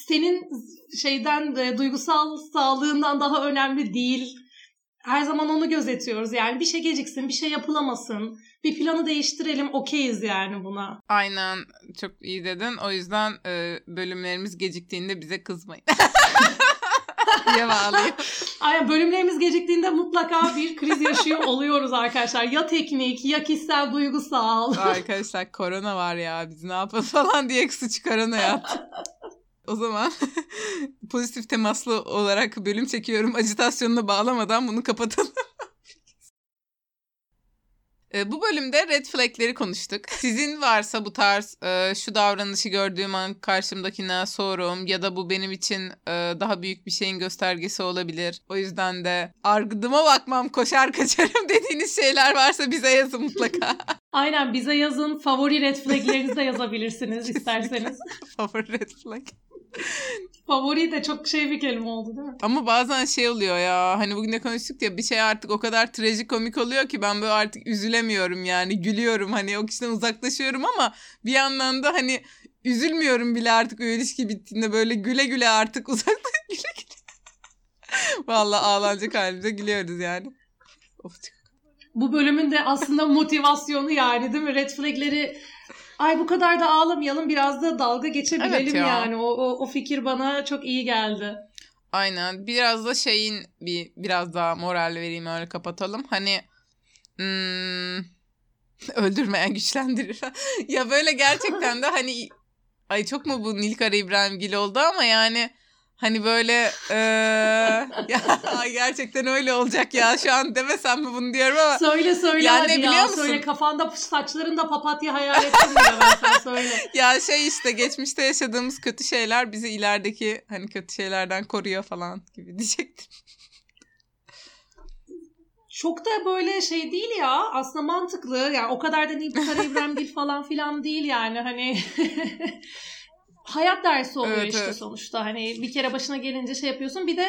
senin şeyden e, duygusal sağlığından daha önemli değil. Her zaman onu gözetiyoruz. Yani bir şey geciksin, bir şey yapılamasın. Bir planı değiştirelim, okeyiz yani buna. Aynen çok iyi dedin. O yüzden e, bölümlerimiz geciktiğinde bize kızmayın. [laughs] diye bağlayayım. Aynen bölümlerimiz geciktiğinde mutlaka bir kriz yaşıyor [laughs] oluyoruz arkadaşlar. Ya teknik, ya kişisel, duygusal. [laughs] Arkadaşlar korona var ya biz ne yapalım falan diye suç korona yaptı. O zaman pozitif temaslı olarak bölüm çekiyorum. Acitasyonuna bağlamadan bunu kapatalım. E, Bu bölümde red flagleri konuştuk. Sizin varsa bu tarz e, şu davranışı gördüğüm an karşımdakine sorum ya da bu benim için e, daha büyük bir şeyin göstergesi olabilir. O yüzden de argıdıma bakmam koşar kaçarım [laughs] dediğiniz şeyler varsa bize yazın mutlaka. [laughs] Aynen bize yazın. Favori red flaglerinizi de yazabilirsiniz isterseniz. Favori red flag. Favori de çok şey bir kelime oldu değil mi? Ama bazen şey oluyor ya hani bugün de konuştuk ya bir şey artık o kadar trajikomik oluyor ki ben böyle artık üzülemiyorum yani gülüyorum hani o kişiden uzaklaşıyorum ama bir yandan da hani üzülmüyorum bile artık o ilişki bittiğinde böyle güle güle artık [laughs] uzakta güle güle. Valla ağlanacak halimize gülüyoruz yani. Of, Bu bölümün de aslında motivasyonu yani değil mi? Red flagleri ay bu kadar da ağlamayalım biraz da dalga geçebilelim evet ya. yani. O, o, o fikir bana çok iyi geldi. Aynen. Biraz da şeyin bir biraz daha moral vereyim öyle kapatalım. Hani hmm, [laughs] öldürmeyen güçlendirir. [laughs] ya böyle gerçekten de hani ay çok mu bu Nilkara İbrahimgil oldu ama yani Hani böyle ee, [laughs] ya gerçekten öyle olacak ya şu an demesem mi bunu diyorum ama. Söyle söyle yani hadi biliyor ya musun? söyle kafanda saçlarında papatya hayal ettim bile ben sen söyle. [laughs] ya şey işte geçmişte yaşadığımız kötü şeyler bizi ilerideki hani kötü şeylerden koruyor falan gibi [laughs] diyecektim. Çok da böyle şey değil ya aslında mantıklı yani o kadar da Nilpınar İbrahim değil falan filan değil yani hani hayat dersi oluyor evet, işte evet. sonuçta. Hani bir kere başına gelince şey yapıyorsun. Bir de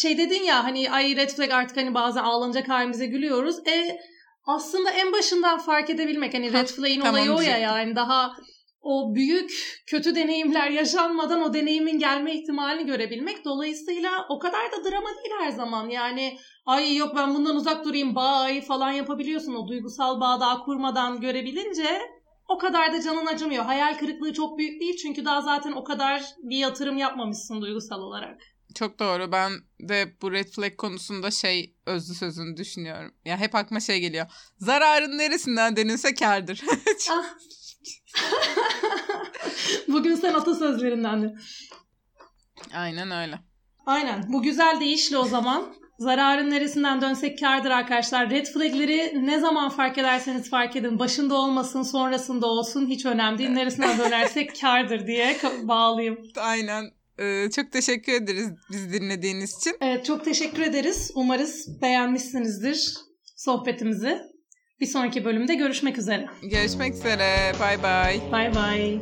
şey dedin ya hani ay red flag artık hani bazen ağlanacak halimize gülüyoruz. E aslında en başından fark edebilmek hani red flag'in tamam, olayı o ya yani daha o büyük kötü deneyimler yaşanmadan o deneyimin gelme ihtimalini görebilmek. Dolayısıyla o kadar da drama değil her zaman. Yani ay yok ben bundan uzak durayım bye falan yapabiliyorsun. O duygusal bağ daha kurmadan görebilince o kadar da canın acımıyor. Hayal kırıklığı çok büyük değil çünkü daha zaten o kadar bir yatırım yapmamışsın duygusal olarak. Çok doğru. Ben de bu red flag konusunda şey özlü sözünü düşünüyorum. Ya hep aklıma şey geliyor. Zararın neresinden denilse kârdır. [laughs] ah. [laughs] Bugün sen atasözlerinden de. Aynen öyle. Aynen. Bu güzel deyişle o zaman Zararın neresinden dönsek kardır arkadaşlar. Red flagleri ne zaman fark ederseniz fark edin. Başında olmasın, sonrasında olsun hiç önemli değil. Neresinden dönersek [laughs] kardır diye bağlayayım. Aynen. Ee, çok teşekkür ederiz biz dinlediğiniz için. Evet çok teşekkür ederiz. Umarız beğenmişsinizdir sohbetimizi. Bir sonraki bölümde görüşmek üzere. Görüşmek üzere. Bay bay. Bay bay.